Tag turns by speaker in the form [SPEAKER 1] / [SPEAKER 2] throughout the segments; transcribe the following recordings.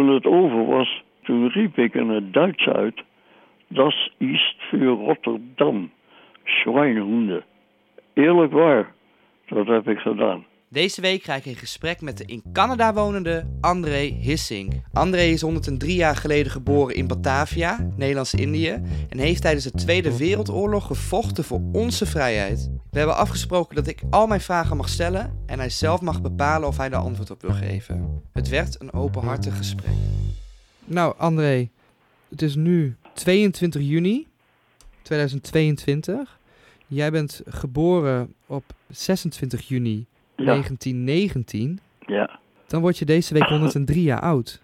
[SPEAKER 1] toen het over was, toen riep ik in het Duits uit... Das ist für Rotterdam. Schweinhoende. Eerlijk waar, dat heb ik gedaan.
[SPEAKER 2] Deze week krijg ik een gesprek met de in Canada wonende André Hissink. André is 103 jaar geleden geboren in Batavia, Nederlands-Indië, en heeft tijdens de Tweede Wereldoorlog gevochten voor onze vrijheid. We hebben afgesproken dat ik al mijn vragen mag stellen en hij zelf mag bepalen of hij daar antwoord op wil geven. Het werd een openhartig gesprek. Nou, André, het is nu 22 juni 2022. Jij bent geboren op 26 juni 1919.
[SPEAKER 1] ja.
[SPEAKER 2] Dan word je deze week 103 jaar oud.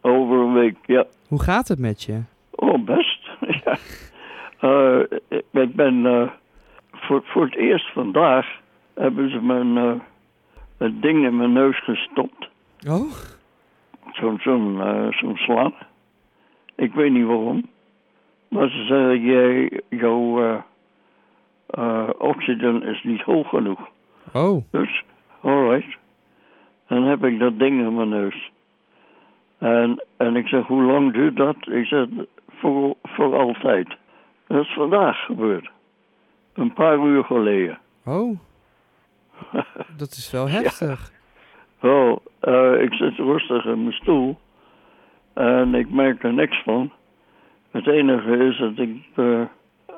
[SPEAKER 1] Over een week, ja.
[SPEAKER 2] Hoe gaat het met je?
[SPEAKER 1] Oh, best. ja. Eh, ik- ik ben eh, voor, voor het eerst vandaag hebben ze mijn eh, het ding in mijn neus gestopt.
[SPEAKER 2] Oh?
[SPEAKER 1] Zo'n zo'n zo'n slang. Ik weet niet waarom. Maar ze zeggen, jij, jouw oxygen is niet hoog genoeg.
[SPEAKER 2] Oh.
[SPEAKER 1] Dus, alright. Dan heb ik dat ding in mijn neus. En, en ik zeg, hoe lang duurt dat? Ik zeg, voor, voor altijd. Dat is vandaag gebeurd. Een paar uur geleden.
[SPEAKER 2] Oh. Dat is wel heftig.
[SPEAKER 1] Oh, eh, ik zit rustig in mijn stoel. En ik merk er niks van. Het enige is dat ik, eh,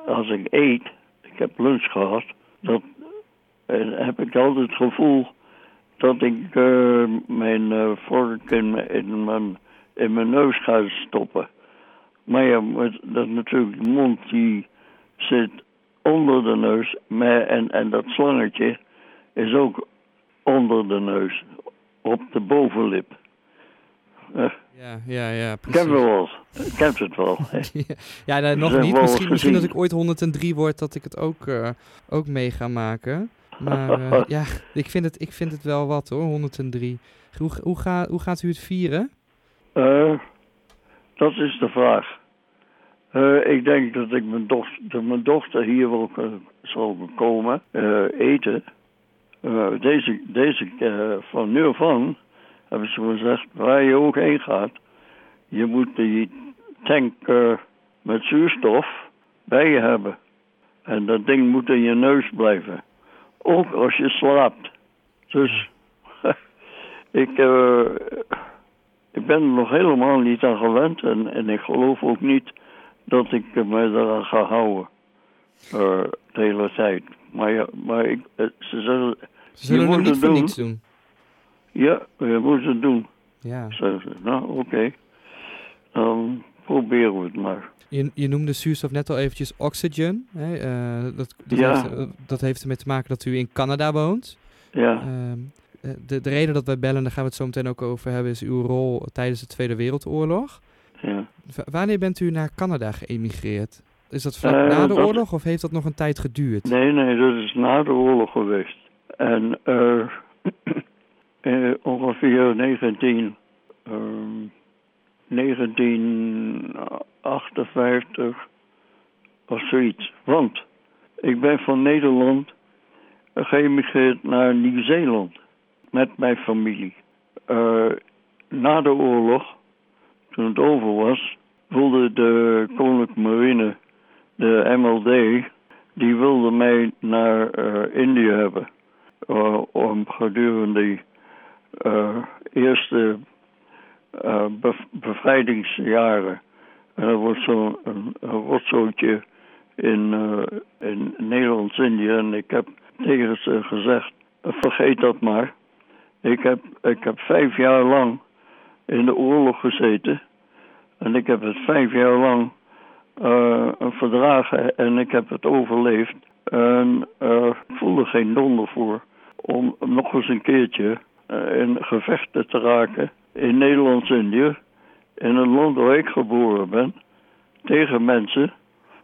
[SPEAKER 1] als ik eet, ik heb lunch gehad, dat eh, heb ik altijd het gevoel dat ik eh, mijn eh, vork in, mijn- in, mijn, in mijn neus ga stoppen. Maar ja, dat natuurlijk, de mond die zit onder de neus. Maar, en, en dat slangetje is ook onder de neus, op de bovenlip. Eh,
[SPEAKER 2] Ja, ja, ja, precies.
[SPEAKER 1] het wel. Ik heb het wel.
[SPEAKER 2] ja, nee, nog niet. Misschien, misschien dat ik ooit 103 word, dat ik het ook, ook mee ga maken. Maar eh, ja, ik vind, het, ik vind het wel wat hoor, 103. Hoe, hoe, ga, hoe gaat u het vieren?
[SPEAKER 1] Eh, dat is de vraag. Eh, ik denk dat ik mijn dochter, dat mijn dochter hier wel zal komen eten. Deze deze van nu af aan hebben ze gezegd, waar je ook heen gaat, je moet die tank met zuurstof bij je hebben. En dat ding moet in je neus blijven. Ook als je slaapt. Dus ik, eh, ik ben er nog helemaal niet aan gewend en, en ik geloof ook niet dat ik me eraan ga houden. eh, de hele tijd. Maar, ja, maar ik, eh, ze zeggen,
[SPEAKER 2] Ze zullen
[SPEAKER 1] moet
[SPEAKER 2] er niet
[SPEAKER 1] doen.
[SPEAKER 2] niks doen.
[SPEAKER 1] ja, je moet het doen.
[SPEAKER 2] Ja.
[SPEAKER 1] Zeggen ze, nou oké. Dan proberen we het maar.
[SPEAKER 2] Je, je noemde zuurstof net al eventjes oxygen. Hè? eh, dat, dat,
[SPEAKER 1] Ja.
[SPEAKER 2] heeft, eh, dat heeft ermee te maken dat u in Canada woont.
[SPEAKER 1] Ja,
[SPEAKER 2] Ehm, eh, de, de reden dat wij bellen, daar gaan we het zo meteen ook over hebben, is uw rol tijdens de Tweede Wereldoorlog.
[SPEAKER 1] ja.
[SPEAKER 2] W- wanneer bent u naar Canada geëmigreerd? Is dat vlak na de
[SPEAKER 1] dat-
[SPEAKER 2] oorlog of heeft dat nog een tijd geduurd?
[SPEAKER 1] Nee, nee, dat is na de oorlog geweest. En ongeveer 19, ehm, 1958 of zoiets. Want ik ben van Nederland geëmigreerd naar Nieuw-Zeeland met mijn familie. Eh, na de oorlog, toen het over was, wilde de Koninklijke Marine, de MLD, die wilde mij naar eh, Indië hebben. eh, om gedurende eh, eerste bev- bevrijdingsjaren. En dat was zo'n rotzootje in, eh, in Nederlands-Indië. En ik heb tegen ze gezegd, eh, vergeet dat maar. Ik heb, ik heb vijf jaar lang in de oorlog gezeten. En ik heb het vijf jaar lang eh, verdragen en ik heb het overleefd. En eh, ik voelde geen donder voor om nog eens een keertje in gevechten te raken in Nederlands-Indië. In een land waar ik geboren ben. Tegen mensen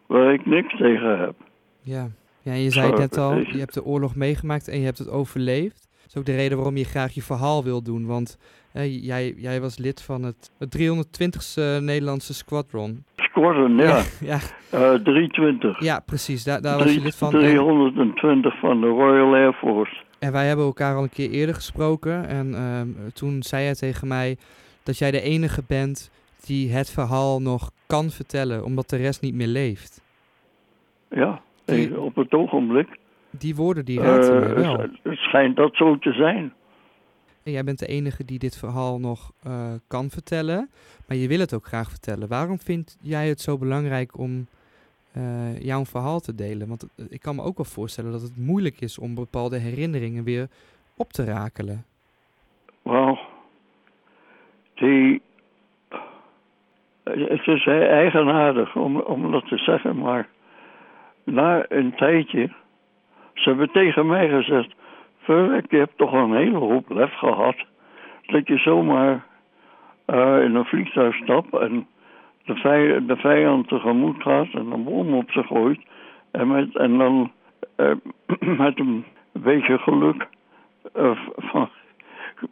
[SPEAKER 1] waar ik niks tegen heb.
[SPEAKER 2] Ja. ja, je zei het net al, je hebt de oorlog meegemaakt en je hebt het overleefd. Dat is ook de reden waarom je graag je verhaal wil doen. Want eh, jij, jij was lid van het, het 320ste Nederlandse Squadron.
[SPEAKER 1] Squadron, ja.
[SPEAKER 2] ja,
[SPEAKER 1] Eh 320.
[SPEAKER 2] ja, precies. Daar, daar was je lid van. En,
[SPEAKER 1] 320 van de Royal Air Force.
[SPEAKER 2] En wij hebben elkaar al een keer eerder gesproken. En ehm, toen zei hij tegen mij dat jij de enige bent die het verhaal nog kan vertellen, omdat de rest niet meer leeft.
[SPEAKER 1] Ja,
[SPEAKER 2] Die-
[SPEAKER 1] op het ogenblik
[SPEAKER 2] Die woorden die raakten
[SPEAKER 1] eh,
[SPEAKER 2] wel.
[SPEAKER 1] het, schijnt dat zo te zijn.
[SPEAKER 2] En jij bent de enige die dit verhaal nog eh, kan vertellen, maar je wil het ook graag vertellen. Waarom vind jij het zo belangrijk om eh, jouw verhaal te delen? Want eh, ik kan me ook wel voorstellen dat het moeilijk is om bepaalde herinneringen weer op te rakelen.
[SPEAKER 1] Wel, die. Het is eigenaardig om, om dat te zeggen, maar na een tijdje. Ze hebben tegen mij gezegd: Verrek, je hebt toch een hele hoop lef gehad. Dat je zomaar eh, in een vliegtuig stapt en de, vij de vijand tegemoet gaat en een bom op ze gooit. En, met, en dan eh, met een beetje geluk eh, van,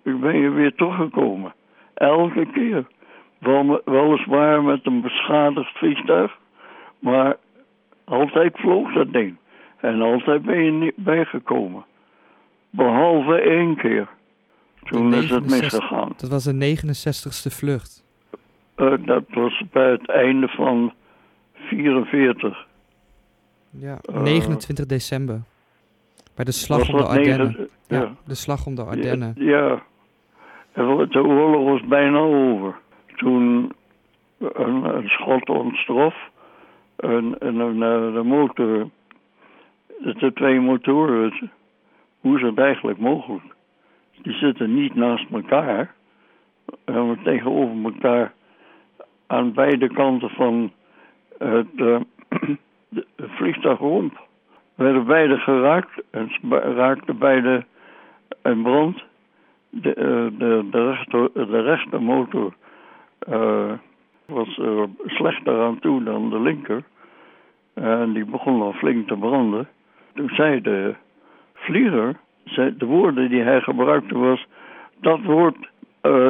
[SPEAKER 1] ben je weer teruggekomen. Elke keer. Wel, weliswaar met een beschadigd vliegtuig, maar altijd vloog dat ding. En altijd ben je niet bijgekomen. Behalve één keer. Toen is het
[SPEAKER 2] 69
[SPEAKER 1] misgegaan.
[SPEAKER 2] Dat was de 69ste vlucht.
[SPEAKER 1] Eh, dat was bij het einde van 44.
[SPEAKER 2] Ja,
[SPEAKER 1] Eh,
[SPEAKER 2] 29 december. Bij de slag om de Ardennen. Ja,
[SPEAKER 1] ja.
[SPEAKER 2] de slag om de Ardennen.
[SPEAKER 1] Ja. En De oorlog was bijna over. Toen een, een schot ontstrof. En, en een, eh, de motor, de twee motoren, hoe is het eigenlijk mogelijk? Die zitten niet naast elkaar, eh, maar tegenover elkaar aan beide kanten van het, eh, de vliegtuigromp. Werden beide geraakt en raakten beide in brand. De, eh, de, de, rechter, de rechtermotor eh, was er slechter aan toe dan de linker. En die begon al flink te branden. Toen zei de vlieger, zei, de woorden die hij gebruikte was... Dat wordt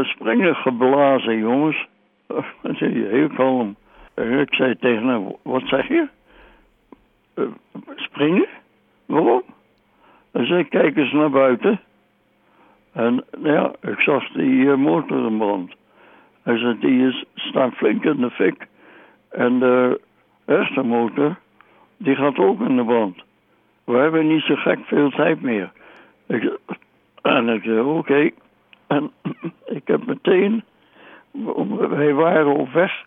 [SPEAKER 1] springen geblazen, jongens. Dan zei hij heel kalm. En ik zei tegen hem, wat zeg je? Eh, springen? Waarom? Hij zei, kijk eens naar buiten. En nou ja, ik zag die eh, motor in brand. Hij zei, die is, staat flink in de fik. En de rechtermotor, die gaat ook in de brand. We hebben niet zo gek veel tijd meer. En ik zei, oké. En ik heb meteen, wij waren op weg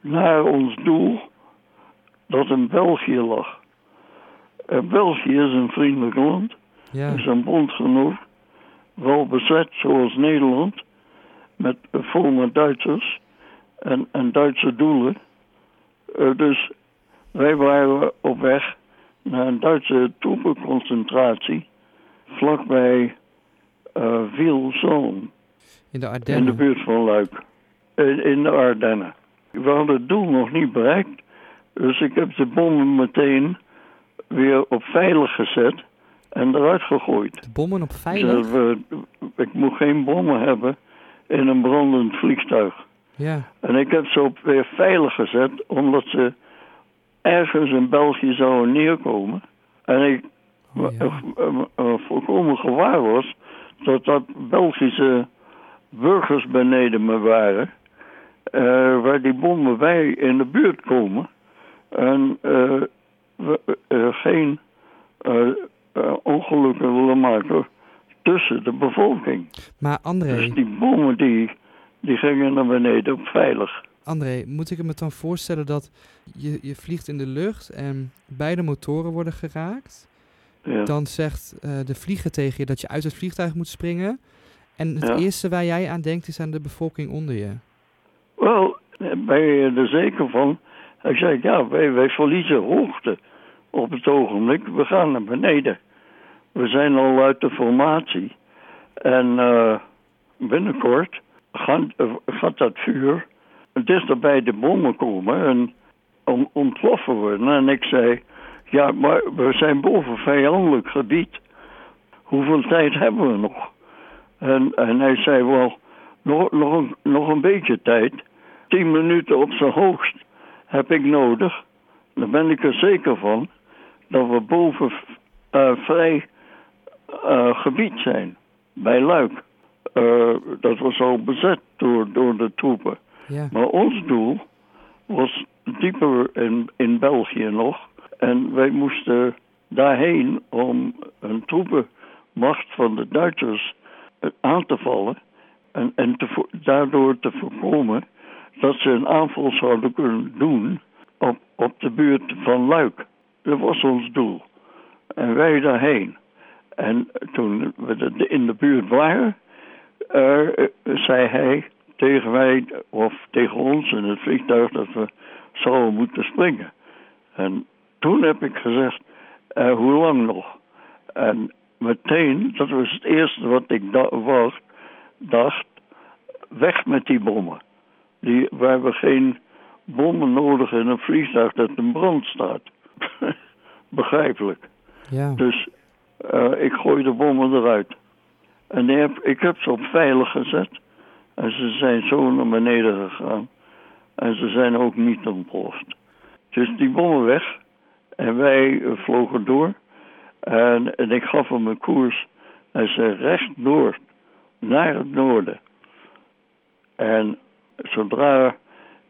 [SPEAKER 1] naar ons doel, dat in België lag. En België is een vriendelijk land.
[SPEAKER 2] Ja,
[SPEAKER 1] is een bondgenoot, wel bezet zoals Nederland, met, vol met Duitsers en, en Duitse doelen. Eh, dus wij waren op weg naar een Duitse troepenconcentratie vlakbij uh,
[SPEAKER 2] in de
[SPEAKER 1] in de
[SPEAKER 2] Ardennen.
[SPEAKER 1] buurt van Luik, in, in de Ardennen. We hadden het doel nog niet bereikt, dus ik heb de bommen meteen weer op veilig gezet en eruit gegooid.
[SPEAKER 2] De bommen op
[SPEAKER 1] Ze
[SPEAKER 2] veilig?
[SPEAKER 1] ik moet geen bommen hebben in een brandend vliegtuig.
[SPEAKER 2] Ja,
[SPEAKER 1] En ik heb ze op weer veilig gezet, omdat ze ergens in België zouden neerkomen. En ik
[SPEAKER 2] oh, ja.
[SPEAKER 1] eh, eh, eh, volkomen gewaar was dat dat Belgische burgers beneden me waren. Eh, waar die bommen bij in de buurt komen. En eh, we eh, geen ongelukken willen maken tussen de bevolking.
[SPEAKER 2] Maar André,
[SPEAKER 1] Dus die bommen die, die gingen naar beneden op veilig.
[SPEAKER 2] André, moet ik me dan voorstellen dat je, je vliegt in de lucht en beide motoren worden geraakt?
[SPEAKER 1] Ja.
[SPEAKER 2] Dan zegt de vlieger tegen je dat je uit het vliegtuig moet springen. En het
[SPEAKER 1] Ja.
[SPEAKER 2] eerste waar jij aan denkt is aan de bevolking onder je.
[SPEAKER 1] Wel, ben je er zeker van? Hij zei, ja, wij, wij verliezen hoogte op het ogenblik. We gaan naar beneden. We zijn al uit de formatie. En eh, binnenkort gaan, eh, gaat dat vuur dichter bij de bommen komen en on- ontploffen worden. En ik zei, ja, maar we zijn boven vijandelijk gebied. Hoeveel tijd hebben we nog? En, hij zei, wel, nog, nog, nog een beetje tijd. Tien minuten op zijn hoogst heb ik nodig. Dan ben ik er zeker van dat we boven eh, vrij eh, gebied zijn. Bij Luik. Eh, dat was al bezet. door, door de troepen.
[SPEAKER 2] Ja.
[SPEAKER 1] Maar ons doel was dieper in, in België nog. En wij moesten daarheen om een troepenmacht van de Duitsers aan te vallen. En, en te, daardoor te voorkomen dat ze een aanval zouden kunnen doen op, op de buurt van Luik. Dat was ons doel. En wij daarheen. En toen we in de buurt waren, eh, zei hij tegen mij, of tegen ons in het vliegtuig, dat we zouden moeten springen. En toen heb ik gezegd, eh, hoe lang nog? En meteen, dat was het eerste wat ik da- was, dacht, weg met die bommen. Die, we hebben geen bommen nodig in een vliegtuig dat in brand staat. Begrijpelijk.
[SPEAKER 2] Ja.
[SPEAKER 1] Dus eh, ik gooi de bommen eruit. En heb, ik heb ze op veilig gezet. En ze zijn zo naar beneden gegaan. En ze zijn ook niet ontploft. Dus die bommen weg. En wij eh, vlogen door. En, en ik gaf hem een koers. En ze recht door. Naar het noorden. En zodra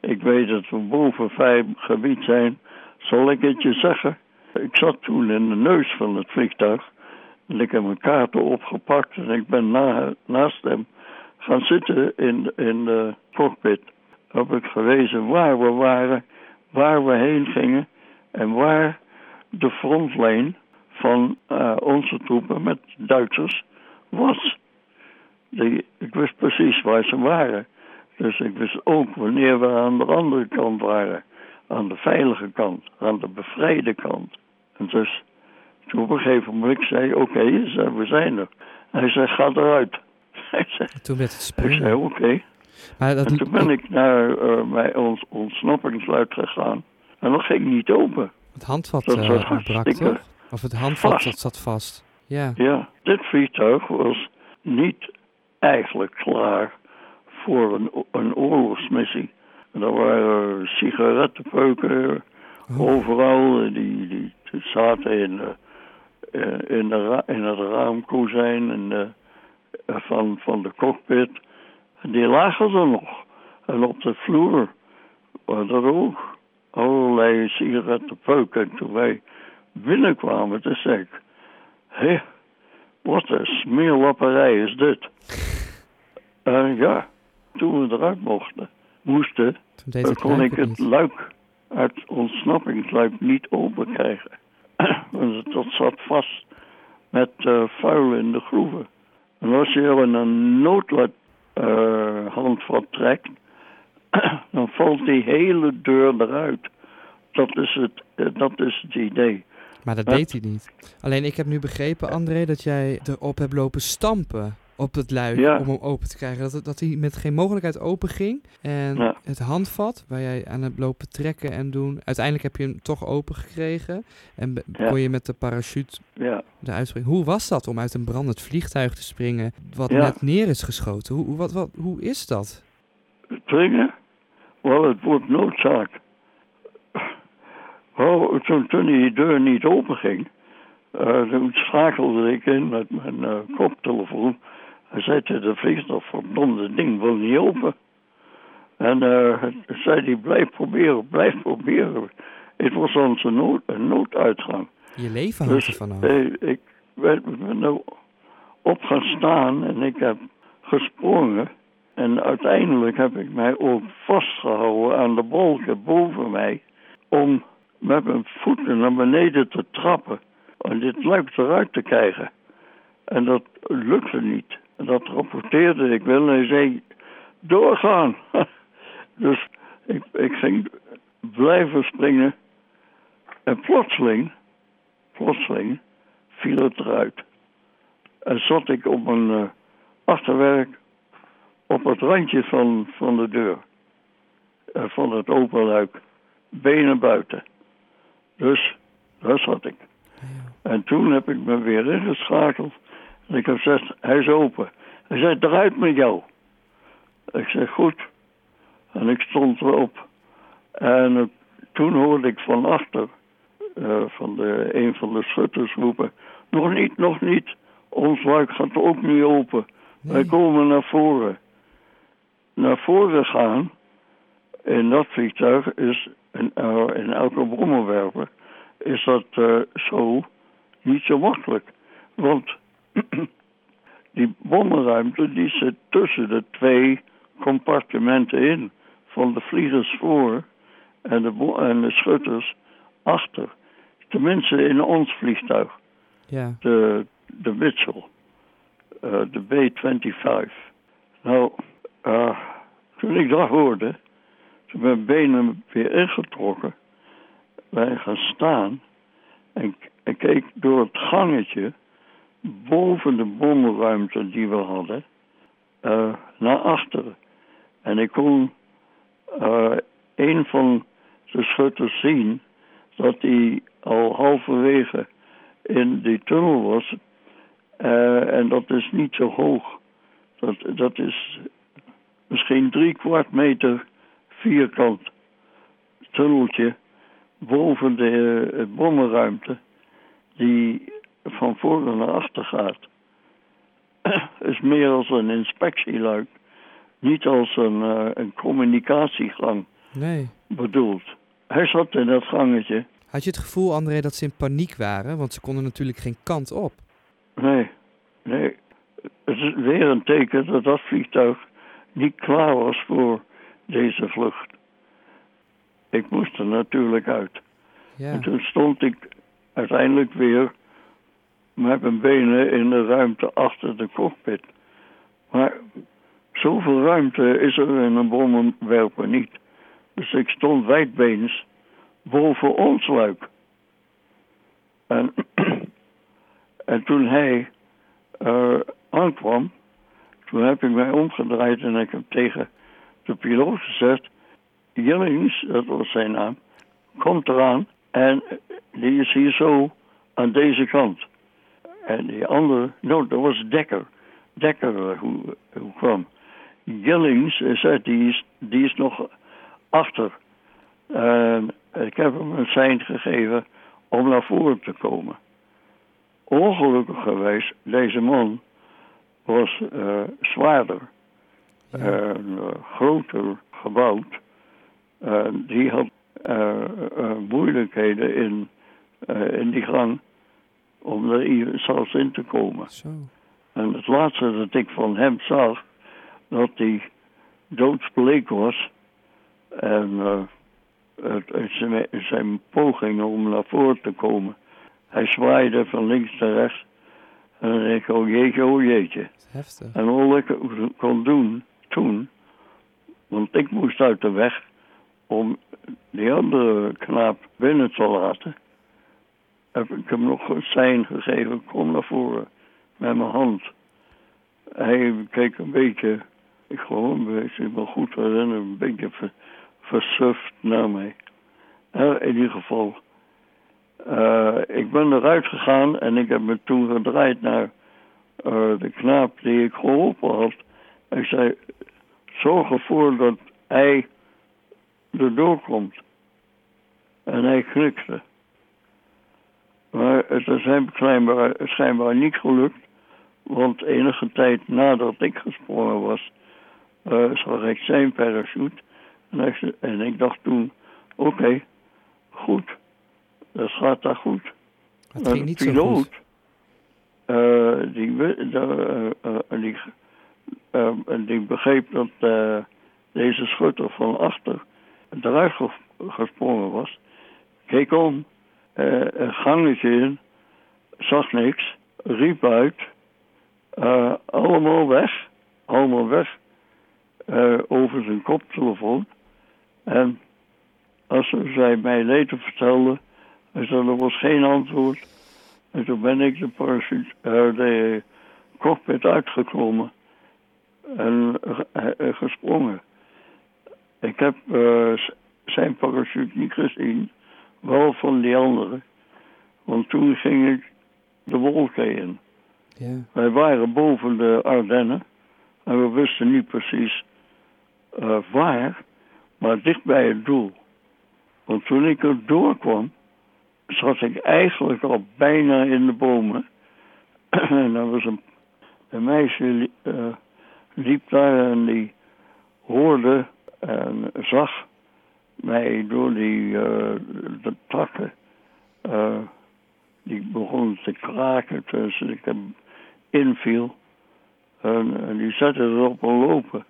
[SPEAKER 1] ik weet dat we boven vijf gebied zijn, zal ik het je zeggen. Ik zat toen in de neus van het vliegtuig. En ik heb mijn kaarten opgepakt en ik ben na, naast hem gaan zitten in, in de cockpit. Heb ik gewezen waar we waren, waar we heen gingen en waar de frontlijn van eh, onze troepen met Duitsers was. Die, ik wist precies waar ze waren. Dus ik wist ook wanneer we aan de andere kant waren. Aan de veilige kant, aan de bevrijde kant. En dus toen op een gegeven moment zei oké, okay, we zijn er. Hij zei, ga eruit. Hij zei,
[SPEAKER 2] Toen werd het
[SPEAKER 1] ik zei,
[SPEAKER 2] springen.
[SPEAKER 1] oké.
[SPEAKER 2] Dat,
[SPEAKER 1] En toen ben ik naar uh, mijn ons, ontsnappingsluik gegaan. En dat ging niet open.
[SPEAKER 2] het handvat
[SPEAKER 1] dat
[SPEAKER 2] uh, ontbrak, toch? Of het handvat
[SPEAKER 1] vast.
[SPEAKER 2] dat zat vast. Ja.
[SPEAKER 1] Ja, dit vliegtuig was niet eigenlijk klaar voor een, een oorlogsmissie. En er waren sigarettenpeuken
[SPEAKER 2] Oh.
[SPEAKER 1] overal. Die, die zaten in, uh, in, de ra in het raamkozijn en, uh, van, van de cockpit. En die lagen er nog. En op de vloer waren er ook allerlei sigarettenpeuken. En toen wij binnenkwamen, toen zei ik... Hé, wat een smeerlapperij is dit. Uh, ja, toen we eruit mochten, moesten,
[SPEAKER 2] het
[SPEAKER 1] kon ik het
[SPEAKER 2] niet.
[SPEAKER 1] luik, het ontsnappingsluik niet open krijgen. Want dat zat vast met uh, vuil in de groeven. En als je er een noodlet uh, handvat trekt, dan valt die hele deur eruit. Dat is het, dat is het idee.
[SPEAKER 2] Maar dat deed hij niet. Alleen ik heb nu begrepen, André, dat jij erop hebt lopen stampen op het luik
[SPEAKER 1] ja.
[SPEAKER 2] om hem open te krijgen. Dat, dat hij met geen mogelijkheid open ging. En
[SPEAKER 1] ja.
[SPEAKER 2] het handvat waar jij aan het lopen trekken en doen. Uiteindelijk heb je hem toch open gekregen. En ja. kon je met de parachute
[SPEAKER 1] ja.
[SPEAKER 2] eruit springen. Hoe was dat om uit een brandend vliegtuig te springen wat net neer is geschoten? Hoe, wat, wat, hoe is dat?
[SPEAKER 1] Springen? Wel, het wordt noodzaak. Oh, toen, toen die deur niet open ging, uh, toen schakelde ik in met mijn uh, koptelefoon. Hij zei tegen de vliegtuig, verdomde ding wil niet open. En uh, zei hij, blijf proberen, blijf proberen. Het was onze nood, een nooduitgang.
[SPEAKER 2] Je leven hangt
[SPEAKER 1] dus,
[SPEAKER 2] ervan af.
[SPEAKER 1] ik ben, ben er op gaan staan en ik heb gesprongen. En uiteindelijk heb ik mij ook vastgehouden aan de balken boven mij. Om met mijn voeten naar beneden te trappen. En dit luik eruit te krijgen. En dat lukte niet. En dat rapporteerde ik wel. En hij zei, doorgaan. dus ik, ik ging blijven springen. En plotseling, plotseling, viel het eruit. En zat ik op een uh, achterwerk op het randje van, van de deur. Uh, van het open luik. Benen buiten. Dus daar zat ik. En toen heb ik me weer ingeschakeld. En ik heb gezegd, hij is open. Hij zei, eruit met jou. Ik zeg, goed. En ik stond erop. En uh, toen hoorde ik van achter, uh, van de, een van de schutters roepen... Nog niet, nog niet. Ons luik gaat ook niet open.
[SPEAKER 2] Nee.
[SPEAKER 1] Wij komen naar voren. naar voren gaan in dat vliegtuig is, in, uh, in elke brommerwerper, is dat uh, zo niet zo makkelijk. Want die bommenruimte die zit tussen de twee compartimenten in. Van de vliegers voor en de, en de schutters achter. Tenminste in ons vliegtuig.
[SPEAKER 2] Ja.
[SPEAKER 1] De, de Mitchell. Uh, de B-25. Nou, uh, toen ik dat hoorde, toen mijn benen weer ingetrokken, wij gaan staan en, en keek door het gangetje boven de bommenruimte die we hadden uh, naar achteren. En ik kon uh, een van de schutters zien dat hij al halverwege in die tunnel was. Uh, en dat is niet zo hoog. Dat, dat is misschien drie kwart meter vierkant tunneltje boven de bommenruimte die van voren naar achter gaat. is meer als een inspectieluik, niet als een, uh, een communicatiegang
[SPEAKER 2] nee.
[SPEAKER 1] bedoeld. Hij zat in dat gangetje.
[SPEAKER 2] Had je het gevoel, André, dat ze in paniek waren? Want ze konden natuurlijk geen kant op.
[SPEAKER 1] Nee, nee. Het is weer een teken dat dat vliegtuig niet klaar was voor deze vlucht. Ik moest er natuurlijk uit.
[SPEAKER 2] Ja.
[SPEAKER 1] En toen stond ik uiteindelijk weer met mijn benen in de ruimte achter de cockpit. Maar zoveel ruimte is er in een bommenwerper niet. Dus ik stond wijdbeens boven ons luik. En, en toen hij uh, aankwam, toen heb ik mij omgedraaid en ik heb tegen de piloot gezegd: Jillings, dat was zijn naam, komt eraan en die is hier zo aan deze kant. En die andere, nou, dat was Dekker. Dekker hoe, hoe kwam. Jillings zei, die is, die is nog achter. En ik heb hem een sein gegeven om naar voren te komen. Ongelukkig geweest, deze man was uh, zwaarder
[SPEAKER 2] Ja.
[SPEAKER 1] en uh, groter gebouwd. En die had uh, moeilijkheden in, in die gang om er hier zelfs in te komen.
[SPEAKER 2] Zo.
[SPEAKER 1] En het laatste dat ik van hem zag, dat hij doodsbleek was. En uh, het zijn, zijn pogingen om naar voren te komen. Hij zwaaide van links naar rechts. En dan denk ik, oh jeetje, oh jeetje.
[SPEAKER 2] Heftig.
[SPEAKER 1] En al ik kon doen toen, want ik moest uit de weg om die andere knaap binnen te laten, heb ik hem nog een sein gegeven, kom naar voren met mijn hand. Hij keek een beetje, ik gewoon een beetje, me goed herinner, een beetje ver, versuft naar mij. In ieder geval, uh, ik ben eruit gegaan en ik heb me toen gedraaid naar uh, de knaap die ik geholpen had. Ik zei, zorg ervoor dat hij erdoor komt. En hij knikte. Maar het is hem schijnbaar, schijnbaar niet gelukt. Want enige tijd nadat ik gesprongen was, uh, zag ik zijn parachute. En ik, en ik dacht toen, oké, okay, goed. Dat gaat daar goed.
[SPEAKER 2] Het ging niet
[SPEAKER 1] de piloot,
[SPEAKER 2] zo goed.
[SPEAKER 1] Uh, die, uh, die, die, begreep dat deze schutter van achter eruit gesprongen was. Keek om, gangetje in, zag niks, riep uit, allemaal weg, allemaal weg, over zijn koptelefoon. En als zij mij later vertelde, dus er was geen antwoord. En toen ben ik de, parachute, uh, de cockpit uitgekomen en uh, gesprongen. Ik heb uh, zijn parachute niet gezien, wel van die andere. Want toen ging ik de wolken in.
[SPEAKER 2] Ja.
[SPEAKER 1] Wij waren boven de Ardennen en we wisten niet precies waar, maar dicht bij het doel. Want toen ik er doorkwam, zat ik eigenlijk al bijna in de bomen. en er was een, een meisje uh, liep daar en die hoorde en zag mij door die uh, de takken. Uh, die begonnen te kraken tussen ik hem inviel. En, en die zette erop een lopen.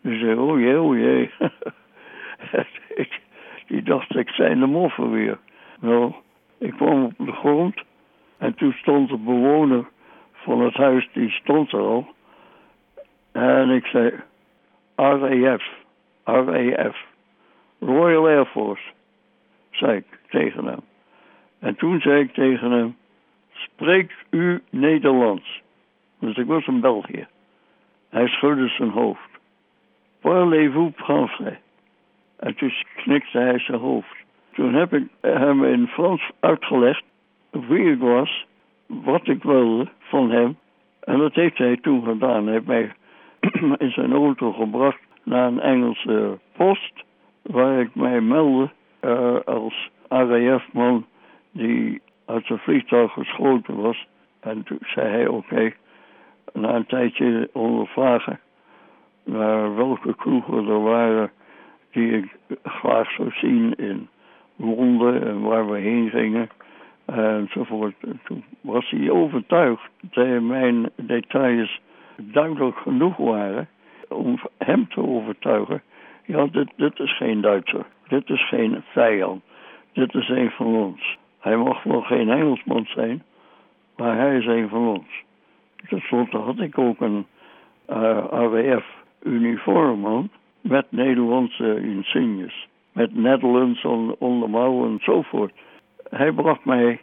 [SPEAKER 1] Die zei, oh jee, oh jee. die dacht, ik zijn de moffen weer. Nou, ik kwam op de grond. En toen stond de bewoner van het huis, die stond er al. En ik zei, RAF, RAF, Royal Air Force, zei ik tegen hem. En toen zei ik tegen hem, spreekt u Nederlands? Dus ik was in België. Hij schudde zijn hoofd. Parlez-vous français? En toen knikte hij zijn hoofd. Toen heb ik hem in Frans uitgelegd wie ik was, wat ik wilde van hem. En dat heeft hij toen gedaan. Hij heeft mij in zijn auto gebracht naar een Engelse post, waar ik mij meldde uh, als RAF-man die uit zijn vliegtuig geschoten was. En toen zei hij oké, na een tijdje ondervragen naar welke kroegen er waren die ik graag zou zien in Londen en waar we heen gingen enzovoort. Toen was hij overtuigd dat mijn details duidelijk genoeg waren om hem te overtuigen. Ja, dit, dit is geen Duitser. Dit is geen vijand. Dit is een van ons. Hij mag wel geen Engelsman zijn, maar hij is een van ons. Ten slotte had ik ook een eh, AWF-uniform aan met Nederlandse insignes. Met Netherlands on, on de mouw enzovoort. Hij bracht mij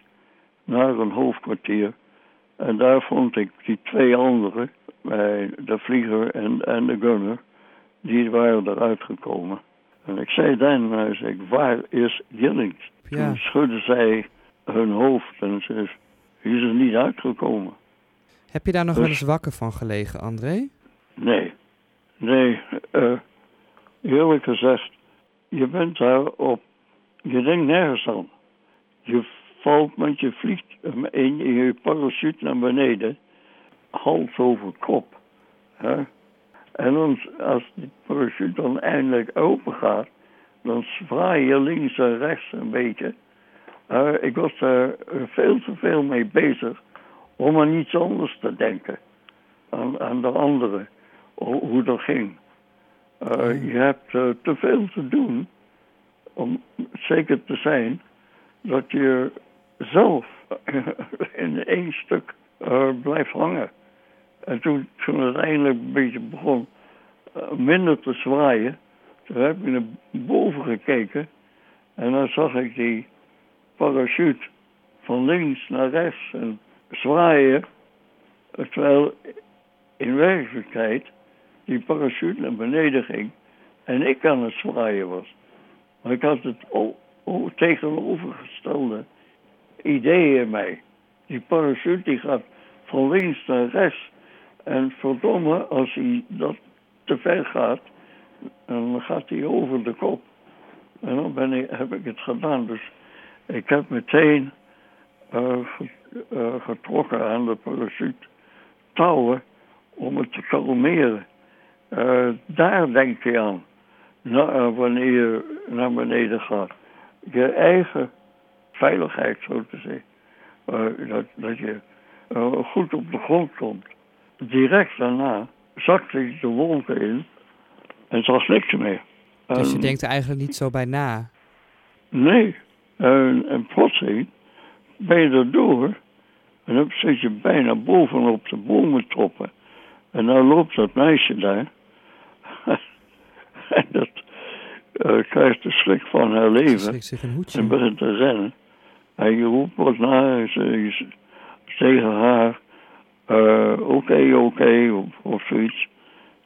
[SPEAKER 1] naar een hoofdkwartier. En daar vond ik die twee anderen, bij de vlieger en, en de gunner, die waren eruit gekomen. En ik zei dan, hij zei, waar is Jillings? Ja. Toen schudden zij hun hoofd en ze is, is er niet uitgekomen.
[SPEAKER 2] Heb je daar nog dus, wel eens wakker van gelegen, André?
[SPEAKER 1] Nee, nee. Uh, eerlijk gezegd, je bent daar op, je denkt nergens aan. Je valt met je vliegt in je parachute naar beneden, hals over kop. Hè? En dan, als die parachute dan eindelijk open gaat, dan zwaai je links en rechts een beetje. Uh, ik was er veel te veel mee bezig om aan iets anders te denken. Aan, aan de anderen, hoe dat ging. Uh, je hebt uh, te veel te doen om zeker te zijn dat je zelf in één stuk blijft hangen. En toen, toen het eindelijk een beetje begon uh, minder te zwaaien, toen heb ik naar boven gekeken en dan zag ik die parachute van links naar rechts en zwaaien, terwijl in werkelijkheid die parachute naar beneden ging en ik aan het zwaaien was. Maar ik had het tegenovergestelde ideeën in mij. Die parachute die gaat van links naar rechts. En verdomme, als hij dat te ver gaat, dan gaat hij over de kop. En dan ben ik, heb ik het gedaan. Dus ik heb meteen uh, uh, getrokken aan de parachute touwen om het te kalmeren. Uh, daar denk je aan, na, wanneer je naar beneden gaat. Je eigen veiligheid, zo te zeggen. Dat, dat je goed op de grond komt. Direct daarna zakte ik de wolken in en zag niks meer.
[SPEAKER 2] Dus je denkt er eigenlijk niet zo bij na?
[SPEAKER 1] Nee. En, en plotseling ben je er door en dan zit je bijna bovenop de bomentoppen. En dan loopt dat meisje daar. en dat uh, krijgt de schrik van haar leven.
[SPEAKER 2] Zich een hoedje.
[SPEAKER 1] En begint te rennen. En je roept wat naar tegen haar. Uh, oké, oké, of, of zoiets.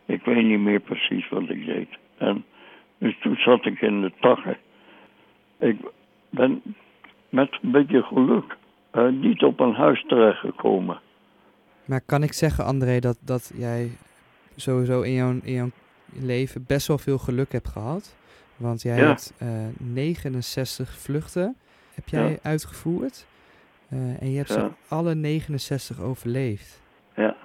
[SPEAKER 1] Ik weet niet meer precies wat ik deed. En dus toen zat ik in de takken. Ik ben met een beetje geluk uh, niet op een huis terechtgekomen.
[SPEAKER 2] Maar kan ik zeggen, André, dat, dat jij sowieso in jouw, in jouw leven best wel veel geluk hebt gehad? Want jij hebt uh, 69 vluchten heb jij uitgevoerd. Uh, en je hebt ze alle 69 overleefd.
[SPEAKER 1] Ja.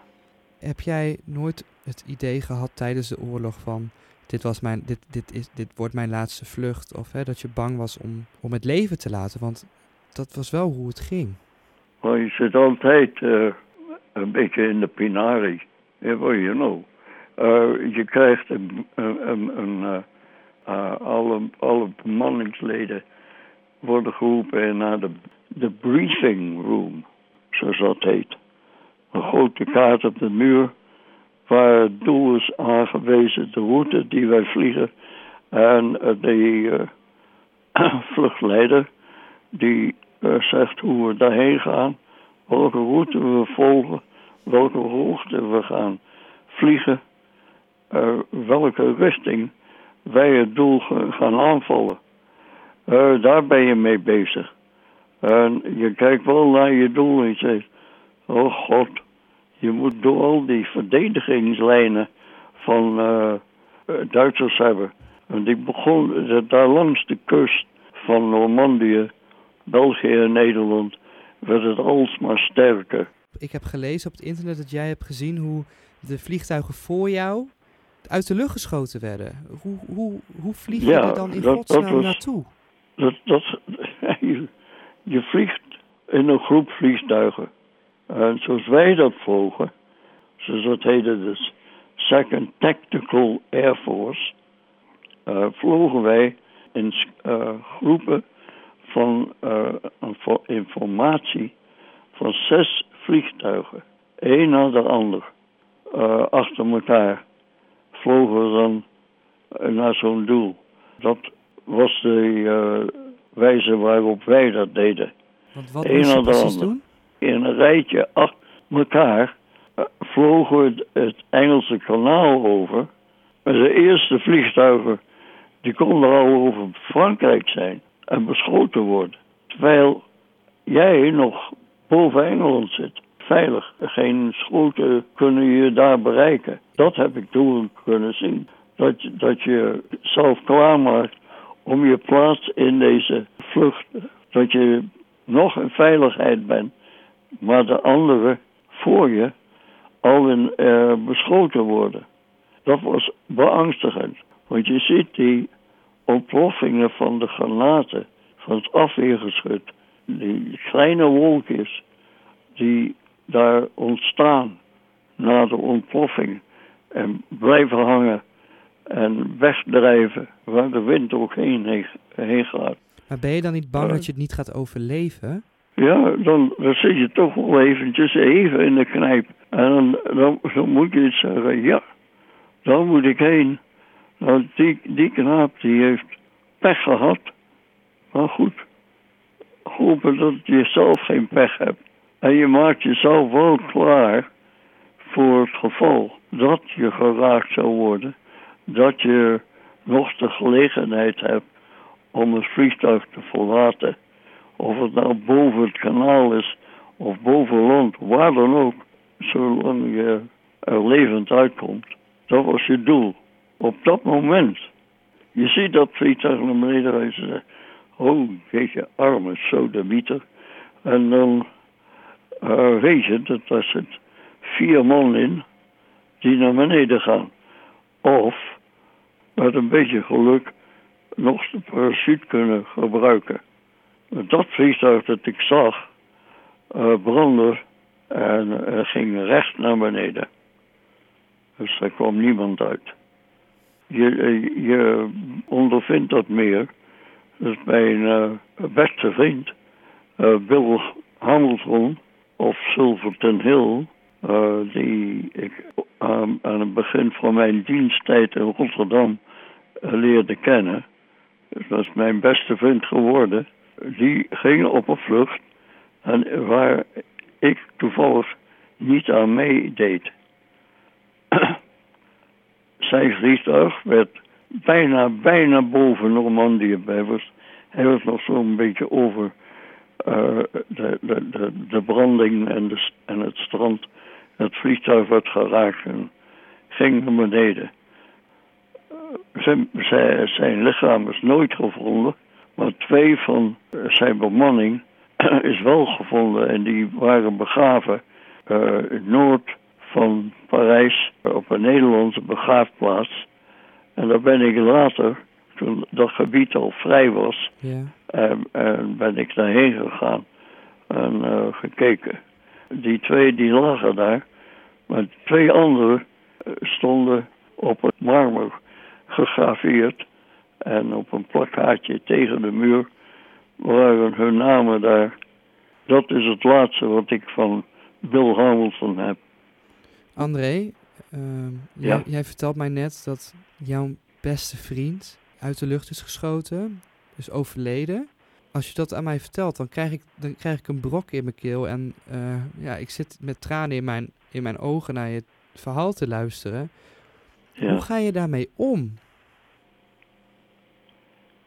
[SPEAKER 2] Heb jij nooit het idee gehad tijdens de oorlog van... dit, was mijn, dit, dit, is, dit wordt mijn laatste vlucht. Of hè, dat je bang was om, om het leven te laten. Want dat was wel hoe het ging.
[SPEAKER 1] Maar je zit altijd uh, een beetje in de pinari. Well, you know. Uh, je krijgt een, een, alle, alle bemanningsleden worden geroepen naar de, de briefing room, zoals dat heet. Een grote kaart op de muur waar het doel is aangewezen, de route die wij vliegen. En de vluchtleider die zegt hoe we daarheen gaan, welke route we volgen, welke hoogte we gaan vliegen, welke richting wij het doel gaan aanvallen. Daar ben je mee bezig. En je kijkt wel naar je doel en je zegt, oh god, je moet door al die verdedigingslijnen van uh, Duitsers hebben. En die begon daar langs de kust van Normandië, België en Nederland, werd het alsmaar sterker.
[SPEAKER 2] Ik heb gelezen op het internet dat jij hebt gezien hoe de vliegtuigen voor jou uit de lucht geschoten werden. Hoe, hoe, hoe vlieg je er dan in dat, godsnaam dat was, naartoe?
[SPEAKER 1] Dat, dat, je, vliegt in een groep vliegtuigen. En zoals wij dat volgen, zoals dat heette de Second Tactical Air Force, uh, vlogen wij in uh, groepen van uh, informatie van zes vliegtuigen. Eén na de ander. achter elkaar vlogen we dan naar zo'n doel. Dat was de wijze waarop wij dat deden.
[SPEAKER 2] Want wat moest je precies doen?
[SPEAKER 1] in een rijtje achter elkaar uh, vlogen we het Engelse kanaal over. De eerste vliegtuigen die konden al over Frankrijk zijn en beschoten worden. Terwijl jij nog boven Engeland zit. Veilig. Geen schoten kunnen je daar bereiken. Dat heb ik toen kunnen zien. Dat, je, dat je zelf klaarmaakt om je plaats in deze vlucht. Dat je nog in veiligheid bent maar de anderen voor je al in, uh, beschoten worden. Dat was beangstigend, want je ziet die ontploffingen van de granaten, van het afweergeschut, die kleine wolkjes die daar ontstaan na de ontploffing en blijven hangen en wegdrijven waar de wind ook heen, heen gaat.
[SPEAKER 2] Maar ben je dan niet bang dat je het niet gaat overleven?
[SPEAKER 1] Ja, dan, dan zit je toch wel eventjes even in de knijp. En dan, dan, moet je iets zeggen, ja, dan moet ik heen. Nou, die, die knaap die heeft pech gehad. Maar goed, hopen dat je zelf geen pech hebt. En je maakt jezelf wel klaar voor het geval dat je geraakt zou worden. Dat je nog de gelegenheid hebt om het vliegtuig te verlaten. Of het nou boven het kanaal is of boven land, waar dan ook, zolang je er levend uitkomt. Dat was je doel. Op dat moment. Je ziet dat vliegtuig naar beneden reizen. Zegt, oh, jeetje, arme sodemieter. En dan uh, weet je dat er zit vier man in die naar beneden gaan. Of met een beetje geluk nog de parachute kunnen gebruiken dat vliegtuig dat ik zag uh, brandde en uh, ging recht naar beneden. Dus er kwam niemand uit. Je, eh, je ondervindt dat meer. Dus mijn beste vriend, Bill Hamilton of Silverton Hill, die ik aan het begin van mijn diensttijd in Rotterdam leerde kennen. Dat is mijn beste vriend geworden die gingen op een vlucht en waar ik toevallig niet aan meedeed. Zijn vliegtuig werd bijna, bijna boven Normandië. Hij was, hij was nog zo'n beetje over de, de, de, de, branding en, de, en het strand. Het vliegtuig werd geraakt en ging naar beneden. Zijn, zijn, zijn lichaam is nooit gevonden. Maar twee van zijn bemanning is wel gevonden en die waren begraven uh, noord van Parijs op een Nederlandse begraafplaats En daar ben ik later, toen dat gebied al vrij was,
[SPEAKER 2] Ja.
[SPEAKER 1] en, en ben ik daarheen gegaan en eh, gekeken. Die twee die lagen daar, maar twee anderen eh, stonden op het marmer gegraveerd en op een plakkaatje tegen de muur waren hun namen daar. Dat is het laatste wat ik van Bill Hamilton heb.
[SPEAKER 2] André, ehm,
[SPEAKER 1] Ja.
[SPEAKER 2] jij, jij vertelt mij net dat jouw beste vriend uit de lucht is geschoten, is overleden. Als je dat aan mij vertelt, dan krijg ik, dan krijg ik een brok in mijn keel. En eh, ja, ik zit met tranen in mijn, in mijn ogen naar je verhaal te luisteren.
[SPEAKER 1] Ja.
[SPEAKER 2] Hoe ga je daarmee om?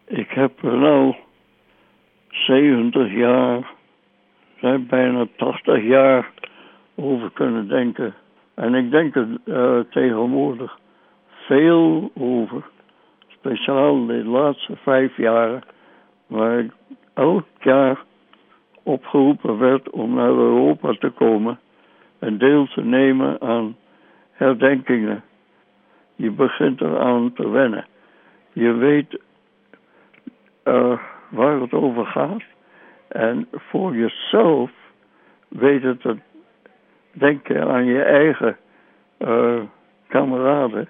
[SPEAKER 1] Ik heb er nou 70 jaar, zijn bijna 80 jaar over kunnen denken. En ik denk er eh, tegenwoordig veel over. Speciaal de laatste vijf jaren, waar ik elk jaar opgeroepen werd om naar Europa te komen en deel te nemen aan herdenkingen. Je begint eraan te wennen. Je weet eh, waar het over gaat. En voor jezelf weet het het denken aan je eigen eh, kameraden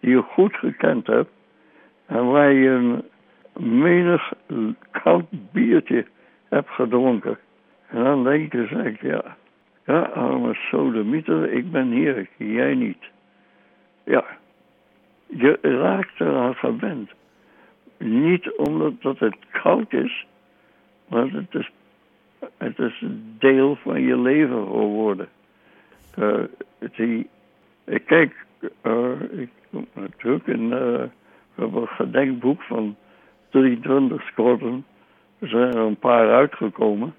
[SPEAKER 1] die je goed gekend hebt en waar je een menig koud biertje hebt gedronken. En dan denk je, zeg ja, ja, arme sodemieter, ik ben hier, jij niet. Ja, je raakt eraan gewend. Niet omdat dat het koud is, maar het is, het is een deel van je leven geworden. Eh, die, ik kijk, eh, ik kom natuurlijk in eh, een gedenkboek van 23 squadron. Er zijn er een paar uitgekomen.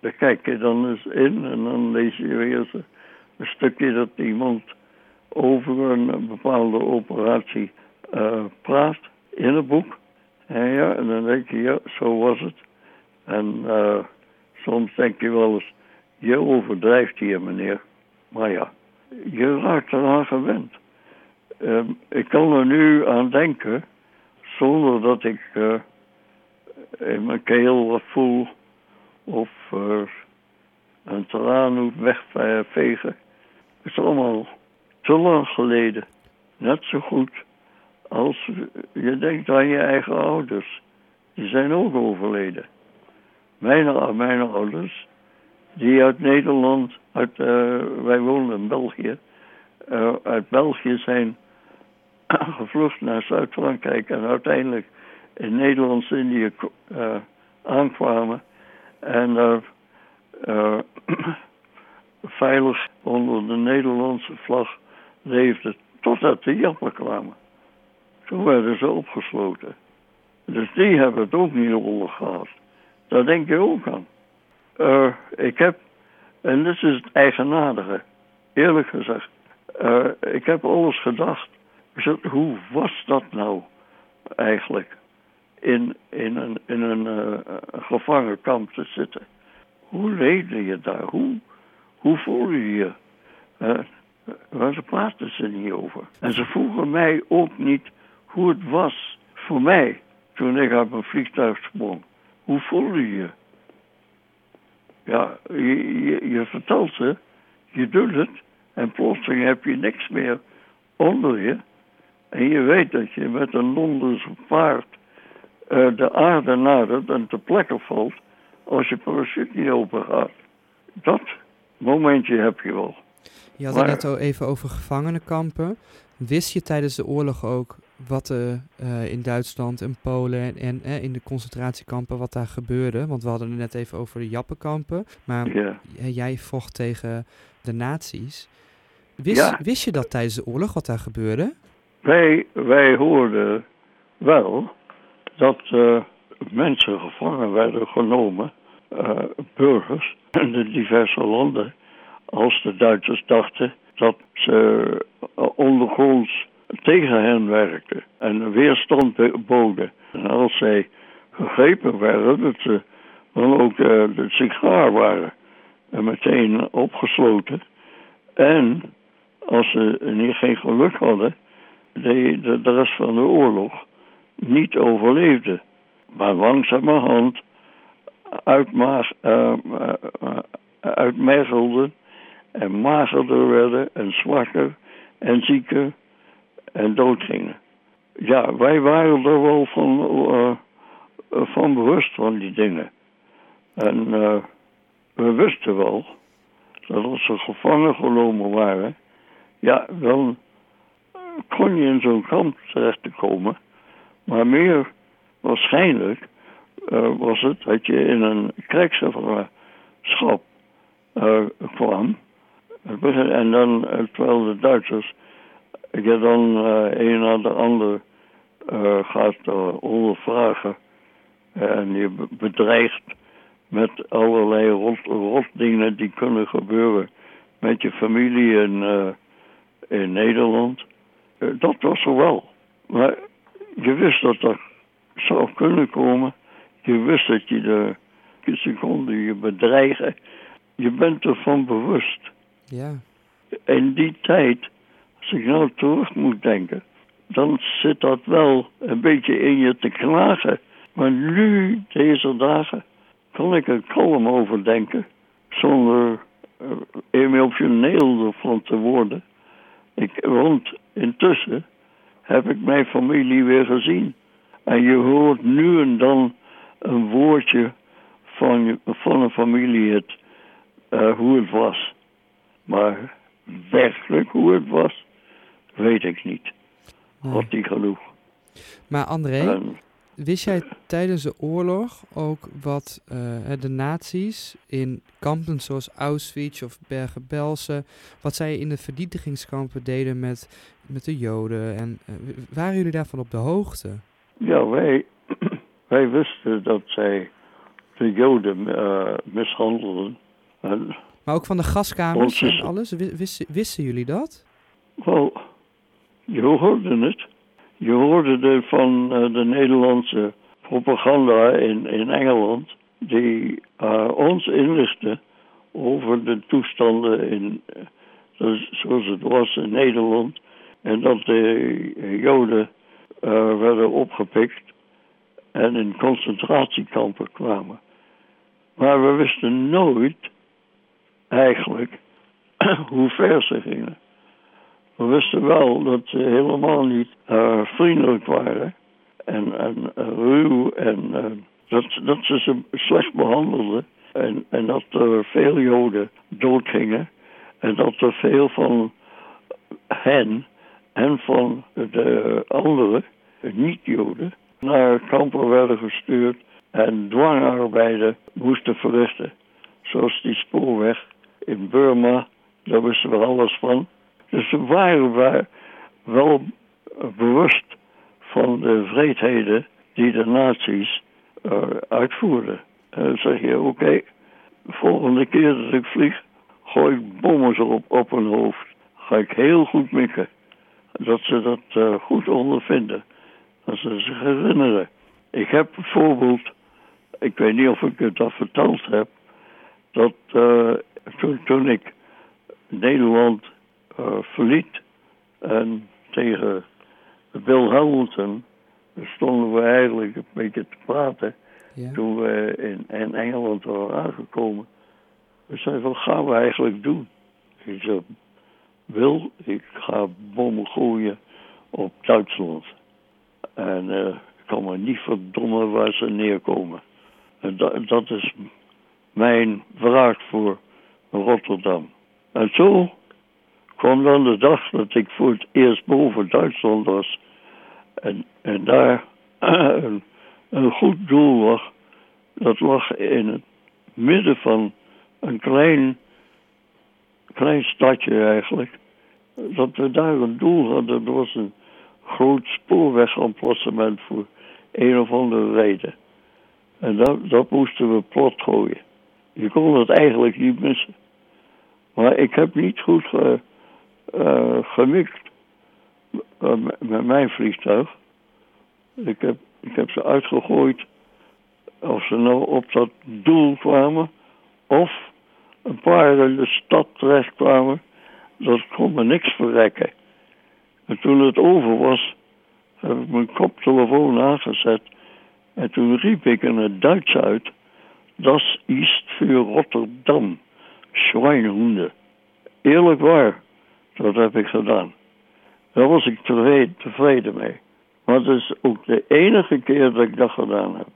[SPEAKER 1] Daar kijk je dan eens in en dan lees je weer een stukje dat iemand over een bepaalde operatie eh, praat in het boek. En ja, en dan denk je, ja, zo was het. En eh, soms denk je wel eens, je overdrijft hier, meneer. Maar ja, je raakt eraan gewend. Ehm, ik kan er nu aan denken, zonder dat ik eh, in mijn keel wat voel of een traan moet wegvegen. Het is allemaal te lang geleden. Net zo goed als je denkt aan je eigen ouders. Die zijn ook overleden. Mijn, mijn ouders, die uit Nederland, uit, eh, wij woonden in België, eh, uit België zijn gevlucht naar Zuid-Frankrijk en uiteindelijk in Nederlands-Indië eh, aankwamen en daar veilig onder de Nederlandse vlag leefden totdat de Jappen kwamen. Toen werden ze opgesloten. Dus die hebben het ook niet onder gehad. Daar denk je ook aan. Eh, ik heb, en dit is het eigenaardige, eerlijk gezegd, eh, ik heb alles gedacht. Hoe was dat nou eigenlijk? In, in een, in een eh, gevangenkamp te zitten. Hoe leefde je daar? Hoe, hoe voelde je je? Maar ze praten ze niet over. En ze vroegen mij ook niet hoe het was voor mij toen ik uit mijn vliegtuig sprong. Hoe voelde je? Ja, je, je, je vertelt ze, je doet het en plotseling heb je niks meer onder je. En je weet dat je met een Londense paard eh, de aarde nadert en te plekken valt als je parachute niet open gaat. Dat momentje heb je wel.
[SPEAKER 2] Je had
[SPEAKER 1] Maar-
[SPEAKER 2] het net al even over gevangenenkampen. Wist je tijdens de oorlog ook wat er eh, in Duitsland en Polen en, en eh, in de concentratiekampen wat daar gebeurde? Want we hadden het net even over de Jappenkampen. Maar
[SPEAKER 1] Ja.
[SPEAKER 2] jij vocht tegen de nazi's. Wist,
[SPEAKER 1] Ja.
[SPEAKER 2] wist je dat tijdens de oorlog wat daar gebeurde?
[SPEAKER 1] Wij, wij hoorden wel dat eh, mensen gevangen werden genomen, burgers in de diverse landen, als de Duitsers dachten dat ze eh, ondergronds tegen hen werkten en weerstand boden. En als zij gegrepen werden, dat ze dan ook eh, de sigaar waren en meteen opgesloten. En als ze niet geen geluk hadden, de, de, rest van de oorlog niet overleefden. Maar langzamerhand uitmaag, uh, uh, en magerder werden en zwakker en zieker en doodgingen. Ja, wij waren er wel van, uh, van bewust van die dingen. En uh, we wisten wel dat als ze gevangen genomen waren, ja, dan kon je in zo'n kamp terecht te komen. Maar meer waarschijnlijk was het dat je in een krijgsgevangenschap kwam. En dan, terwijl de Duitsers je dan uh, een na de ander gaat ondervragen en je bedreigt met allerlei rot, rotdingen die kunnen gebeuren met je familie in, in Nederland. dat was er wel. Maar je wist dat dat zou kunnen komen. Je wist dat je de seconde je bedreigen. Je bent ervan bewust.
[SPEAKER 2] Ja.
[SPEAKER 1] In die tijd, als ik nou terug moet denken, dan zit dat wel een beetje in je te klagen. Maar nu, deze dagen, kan ik er kalm over denken. Zonder uh, emotioneel ervan te worden. Ik, want intussen heb ik mijn familie weer gezien. En je hoort nu en dan een woordje van, van een familie uh, hoe het was. Maar werkelijk hoe het was, weet ik niet. Nee. Had die genoeg.
[SPEAKER 2] Maar André, en, wist jij tijdens de oorlog ook wat uh, de nazi's in kampen zoals Auschwitz of Bergen-Belsen, wat zij in de vernietigingskampen deden met, met de Joden? En uh, waren jullie daarvan op de hoogte?
[SPEAKER 1] Ja, wij, wij wisten dat zij de Joden uh, mishandelden. En
[SPEAKER 2] maar ook van de gaskamers en alles? Wisten, wisten jullie dat?
[SPEAKER 1] Wel, je hoorde het. Je hoorde het van uh, de Nederlandse propaganda in, in Engeland, die uh, ons inlichtte over de toestanden in, uh, zoals het was in Nederland. En dat de Joden werden opgepikt en in concentratiekampen kwamen. Maar we wisten nooit eigenlijk hoe ver ze gingen. We wisten wel dat ze helemaal niet vriendelijk waren en, en uh, ruw en uh, dat, dat ze ze slecht behandelden en, en dat er veel Joden doodgingen en dat er veel van hen en van de anderen, niet-Joden, naar kampen werden gestuurd en dwangarbeiden moesten verrichten. Zoals die spoorweg in Burma, daar wisten we alles van. Dus we waren wel bewust van de vreedheden die de nazi's uh, uitvoerden. En dan zeg je, oké, okay, de volgende keer dat ik vlieg, gooi ik bommen op, op hun hoofd. Ga ik heel goed mikken. Dat ze dat uh, goed ondervinden. Dat ze zich herinneren. Ik heb bijvoorbeeld, ik weet niet of ik het al verteld heb, dat uh, toen, toen ik Nederland uh, verliet en tegen Bill Hamilton stonden we eigenlijk een beetje te praten ja. toen we in, in, Engeland waren aangekomen. We zeiden, wat gaan we eigenlijk doen? Ik zei, Wil, ik ga bommen gooien op Duitsland. En uh, ik kan me niet verdommen waar ze neerkomen. En dat, dat is mijn vraag voor Rotterdam. En zo kwam dan de dag dat ik voor het eerst boven Duitsland was. En, en daar een, een goed doel lag. Dat lag in het midden van een klein, klein stadje eigenlijk. Dat we daar een doel hadden. Dat was een groot spoorwegemplacement voor een of andere reden. En dat, dat moesten we plot gooien. Je kon het eigenlijk niet missen. Maar ik heb niet goed ge, uh, gemikt uh, met mijn vliegtuig. Ik heb, ik heb ze uitgegooid of ze nou op dat doel kwamen of een paar in de stad terecht kwamen. Dat kon me niks verrekken. En toen het over was, heb ik mijn koptelefoon aangezet. En toen riep ik in het Duits uit: Das ist für Rotterdam. Schweinhoende. Eerlijk waar, dat heb ik gedaan. Daar was ik tevreden, tevreden mee. Maar het is ook de enige keer dat ik dat gedaan heb.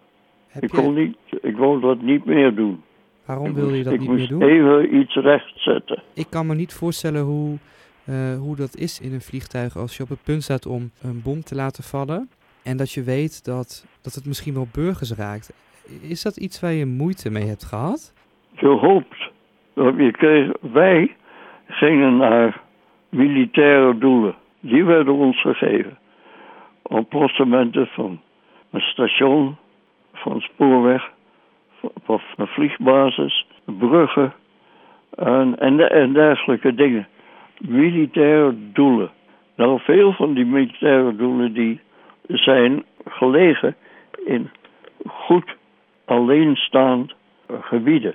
[SPEAKER 2] Heb
[SPEAKER 1] Ik,
[SPEAKER 2] je-
[SPEAKER 1] kon niet, ik wou dat niet meer doen.
[SPEAKER 2] waarom
[SPEAKER 1] Ik
[SPEAKER 2] wilde je
[SPEAKER 1] moest-
[SPEAKER 2] dat
[SPEAKER 1] ik
[SPEAKER 2] niet meer
[SPEAKER 1] moest
[SPEAKER 2] doen?
[SPEAKER 1] even iets rechtzetten.
[SPEAKER 2] Ik kan me niet voorstellen hoe, eh, hoe dat is in een vliegtuig als je op het punt staat om een bom te laten vallen. En dat je weet dat, dat het misschien wel burgers raakt. Is dat iets waar je moeite mee hebt gehad?
[SPEAKER 1] gehoopt. Je kreeg, wij gingen naar militaire doelen. Die werden ons gegeven. Emplacementen van een station, van spoorweg, van een vliegbasis, bruggen en, en, en dergelijke dingen. Militaire doelen. Nou, veel van die militaire doelen die zijn gelegen in goed alleenstaand eh, gebieden.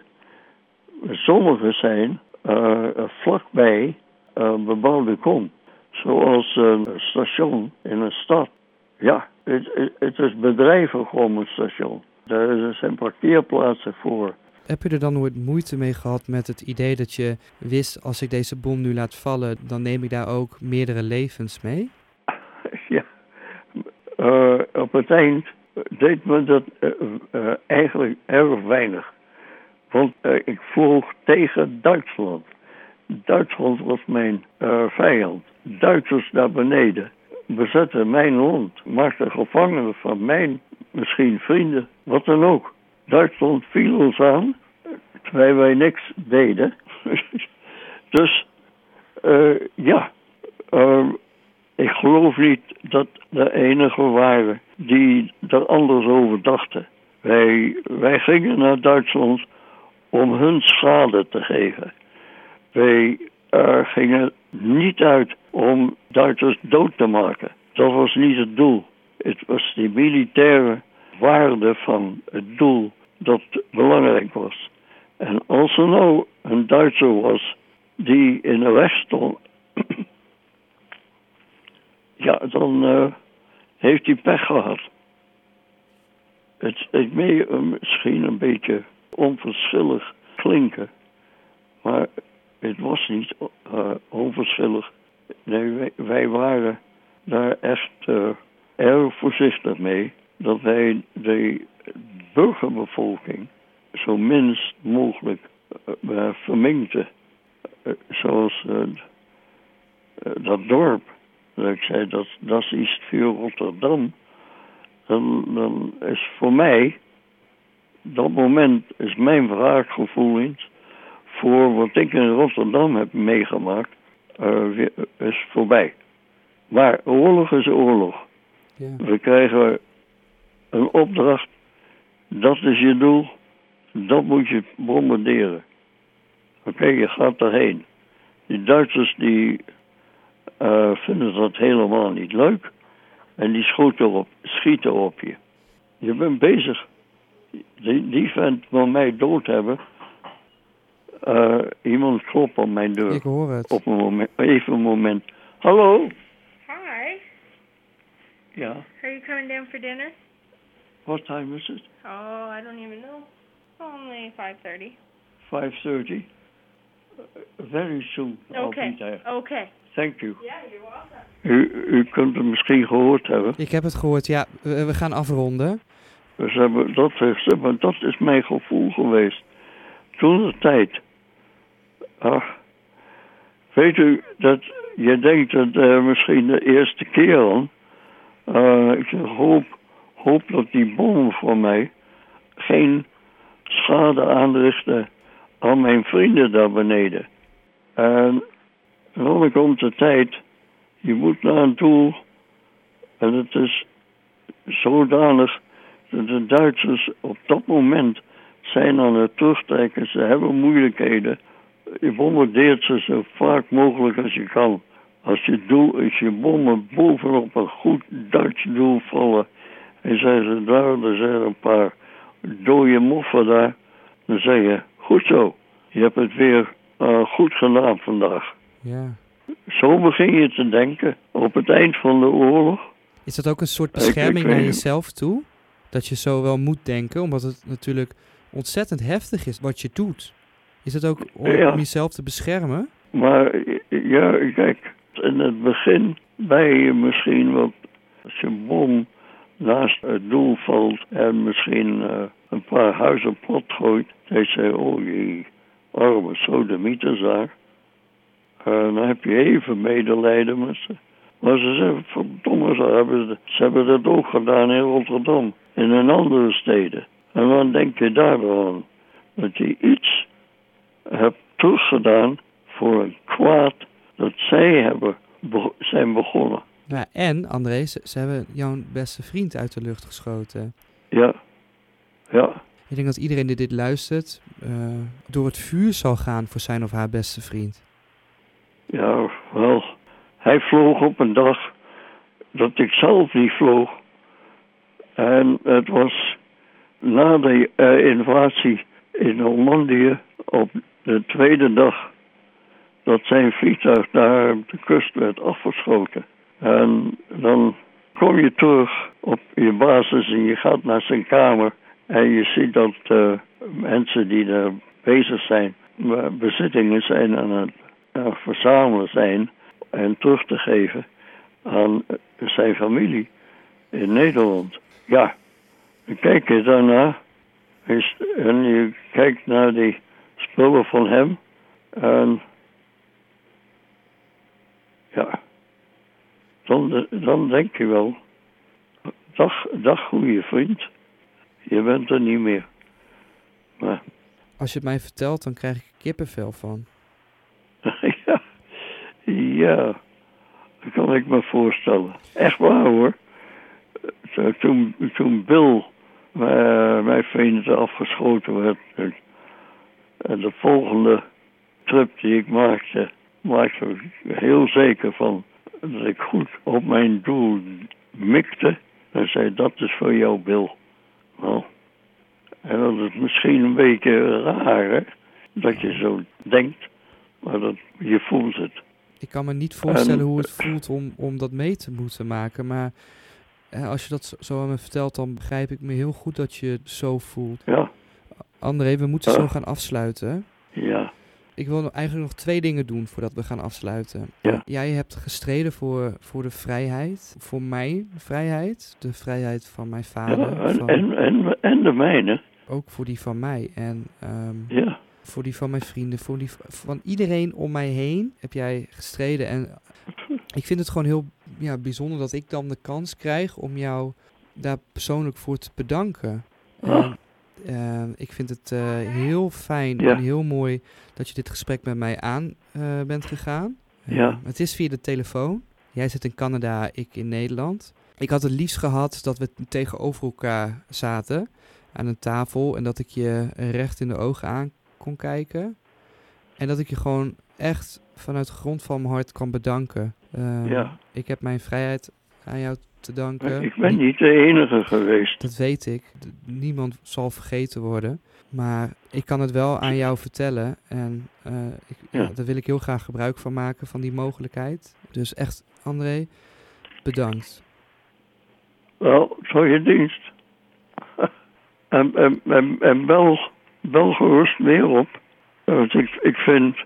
[SPEAKER 1] Sommige zijn eh, vlakbij een bebouwde kom. Zoals een station in een stad. Ja, het, het, het is bedrijven gewoon een station. Daar zijn parkeerplaatsen voor.
[SPEAKER 2] Heb je er dan nooit moeite mee gehad met het idee dat je wist, als ik deze bom nu laat vallen, dan neem ik daar ook meerdere levens mee?
[SPEAKER 1] ja. Eh, op het eind deed me dat eh, eh, eigenlijk erg weinig. Want eh, ik vloog tegen Duitsland. Duitsland was mijn vijand. Duitsers daar beneden bezetten mijn land, maakten gevangenen van mijn misschien vrienden, wat dan ook. Duitsland viel ons aan, terwijl wij niks deden. dus ja, ik geloof niet dat de enigen waren die er anders over dachten. Wij, wij gingen naar Duitsland om hun schade te geven. Wij eh, gingen niet uit om Duitsers dood te maken. Dat was niet het doel. Het was die militaire waarde van het doel dat belangrijk was. En als er nou een Duitser was die in de weg stond, ja, dan eh, heeft hij pech gehad. Het, eh, misschien een beetje onverschillig klinken, maar het was niet eh, onverschillig. Nee, wij, wij waren daar echt eh, erg voorzichtig mee dat wij de burgerbevolking zo minst mogelijk eh, verminkten. Zoals dat dorp. Dat ik zei, dat, dat is voor Rotterdam. Dan, dan is voor mij, dat moment is mijn wraakgevoel eens voor wat ik in Rotterdam heb meegemaakt, eh, is voorbij. Maar oorlog is oorlog.
[SPEAKER 2] Ja.
[SPEAKER 1] We krijgen een opdracht, dat is je doel, dat moet je bombarderen. Oké, je gaat erheen. Die Duitsers die eh, vinden dat helemaal niet leuk. En die schieten op, schieten op je. Je bent bezig. Die, die vent wil mij dood hebben. Eh, iemand klopt aan mijn deur.
[SPEAKER 2] Ik hoor het.
[SPEAKER 1] Op een moment, even een moment. Hallo?
[SPEAKER 3] Hi.
[SPEAKER 1] Ja.
[SPEAKER 3] Are you coming down for dinner?
[SPEAKER 1] What time is it?
[SPEAKER 3] Oh, I don't even know. Only 5:30.
[SPEAKER 1] 5.30? Uh, very soon. I'll be
[SPEAKER 3] Okay.
[SPEAKER 1] there.
[SPEAKER 3] Okay.
[SPEAKER 1] Thank you.
[SPEAKER 3] Yeah, you're welcome.
[SPEAKER 1] U, u kunt het misschien gehoord hebben.
[SPEAKER 2] Ik heb het gehoord, ja. We, we gaan afronden.
[SPEAKER 1] Dus hebben, dat, is, maar dat is mijn gevoel geweest. Toen de tijd. Ach, weet u dat je denkt dat eh, misschien de eerste keer al. eh, ik hoop, hoop dat die bom voor mij geen schade aanrichten aan mijn vrienden daar beneden. En dan komt de tijd, je moet naar een doel. En het is zodanig dat de Duitsers op dat moment zijn aan het terugtrekken. Ze hebben moeilijkheden. Je bombardeert ze zo vaak mogelijk als je kan. Als je, doel, als je bommen bovenop een goed Duits doel vallen. En zijn ze daar, er zijn een paar dode moffen daar. Dan zeg je, goed zo. Je hebt het weer eh, goed gedaan vandaag.
[SPEAKER 2] Ja.
[SPEAKER 1] Zo begin je te denken op het eind van de oorlog.
[SPEAKER 2] Is dat ook een soort
[SPEAKER 1] Ik- ik
[SPEAKER 2] bescherming naar jezelf toe? Dat je zo wel moet denken, omdat het natuurlijk ontzettend heftig is wat je doet. Is het ook om,
[SPEAKER 1] Ja.
[SPEAKER 2] om jezelf te beschermen?
[SPEAKER 1] Maar ja, kijk, in het begin ben je misschien wat, als je bom naast het doel valt en misschien eh, een paar huizen plat gooit, dan zeg je, oh die arme sodemieters daar. Eh, dan heb je even medelijden met ze. Maar ze zeggen, verdomme, ze hebben, ze- hebben dat ook gedaan in Rotterdam en in andere steden. En dan denk je daar wel aan dat je iets hebt teruggedaan voor een kwaad dat zij hebben be- zijn begonnen.
[SPEAKER 2] Ja, en André, ze, ze hebben jouw beste vriend uit de lucht geschoten.
[SPEAKER 1] Ja, ja,
[SPEAKER 2] Ik denk dat iedereen die dit luistert eh, door het vuur zal gaan voor zijn of haar beste vriend.
[SPEAKER 1] Ja, wel. Hij vloog op een dag dat ik zelf niet vloog. En het was na de eh, invasie in Normandië op de tweede dag dat zijn vliegtuig daar op de kust werd afgeschoten. En dan kom je terug op je basis en je gaat naar zijn kamer en je ziet dat eh, mensen die daar bezig zijn, bezittingen zijn aan het verzamelen zijn en terug te geven aan eh, zijn familie in Nederland. Ja, kijk je daarna en je kijkt naar die spullen van hem en ja, dan, dan denk je wel, dag, dag goede vriend, je bent er niet meer.
[SPEAKER 2] Als je het mij vertelt, dan krijg ik kippenvel van.
[SPEAKER 1] Ja, dat kan ik me voorstellen. Echt waar hoor. Toen, toen Bill, eh, mijn vriend, afgeschoten werd, en en de volgende trip die ik maakte, maakte ik heel zeker van dat ik goed op mijn doel mikte. En zei, dat is voor jou, Bill. Nou, en dat is misschien een beetje raar? Dat je zo denkt. Maar dat, je voelt het.
[SPEAKER 2] Ik kan me niet voorstellen
[SPEAKER 1] En-
[SPEAKER 2] hoe het voelt om, om dat mee te moeten maken. Maar eh, als je dat zo- aan me vertelt, dan begrijp ik me heel goed dat je het zo voelt.
[SPEAKER 1] Ja,
[SPEAKER 2] André, we moeten zo gaan afsluiten.
[SPEAKER 1] ja,
[SPEAKER 2] Ik wil eigenlijk nog twee dingen doen voordat we gaan afsluiten.
[SPEAKER 1] Ja.
[SPEAKER 2] Jij hebt gestreden voor, voor de vrijheid, voor mijn vrijheid, de vrijheid van mijn vader,
[SPEAKER 1] ja en,
[SPEAKER 2] van-
[SPEAKER 1] en, en, en de mijne.
[SPEAKER 2] ook voor die van mij en ehm,
[SPEAKER 1] Ja,
[SPEAKER 2] voor die van mijn vrienden, voor die van iedereen om mij heen heb jij gestreden. En ik vind het gewoon heel ja, bijzonder dat ik dan de kans krijg om jou daar persoonlijk voor te bedanken.
[SPEAKER 1] Ah.
[SPEAKER 2] En, eh, ik vind het eh, heel fijn
[SPEAKER 1] Ja.
[SPEAKER 2] en heel mooi dat je dit gesprek met mij aan eh, bent gegaan. Eh,
[SPEAKER 1] Ja.
[SPEAKER 2] het is via de telefoon. Jij zit in Canada, ik in Nederland. Ik had het liefst gehad dat we tegenover elkaar zaten aan een tafel en dat ik je recht in de ogen aan kon kijken. En dat ik je gewoon echt vanuit de grond van mijn hart kan bedanken. Eh,
[SPEAKER 1] ja.
[SPEAKER 2] Ik heb mijn vrijheid aan jou te danken.
[SPEAKER 1] Ik ben niet de enige geweest.
[SPEAKER 2] Dat weet ik. Niemand zal vergeten worden. Maar ik kan het wel aan jou vertellen. En eh, ik, ja. Daar wil ik heel graag gebruik van maken, van die mogelijkheid. Dus echt, André, bedankt.
[SPEAKER 1] Wel, voor je dienst. en, en, en, en bel, bel gerust meer op. Want ik, ik vind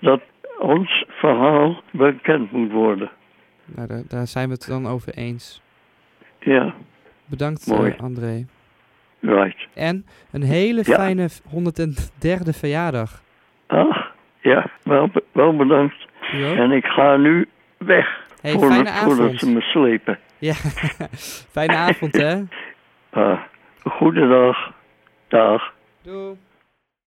[SPEAKER 1] dat ons verhaal bekend moet worden.
[SPEAKER 2] Nou, daar, daar zijn we het dan over eens.
[SPEAKER 1] Ja,
[SPEAKER 2] Bedankt,
[SPEAKER 1] Mooi.
[SPEAKER 2] eh, André.
[SPEAKER 1] right.
[SPEAKER 2] En een hele
[SPEAKER 1] Ja.
[SPEAKER 2] fijne 103e verjaardag.
[SPEAKER 1] Ach, ja, wel, wel bedankt. En ik ga nu weg.
[SPEAKER 2] Hey,
[SPEAKER 1] voordat-
[SPEAKER 2] fijne
[SPEAKER 1] voordat
[SPEAKER 2] avond.
[SPEAKER 1] ze me slepen.
[SPEAKER 2] Ja, fijne avond hè.
[SPEAKER 1] Ah, goedendag. Dag.
[SPEAKER 2] two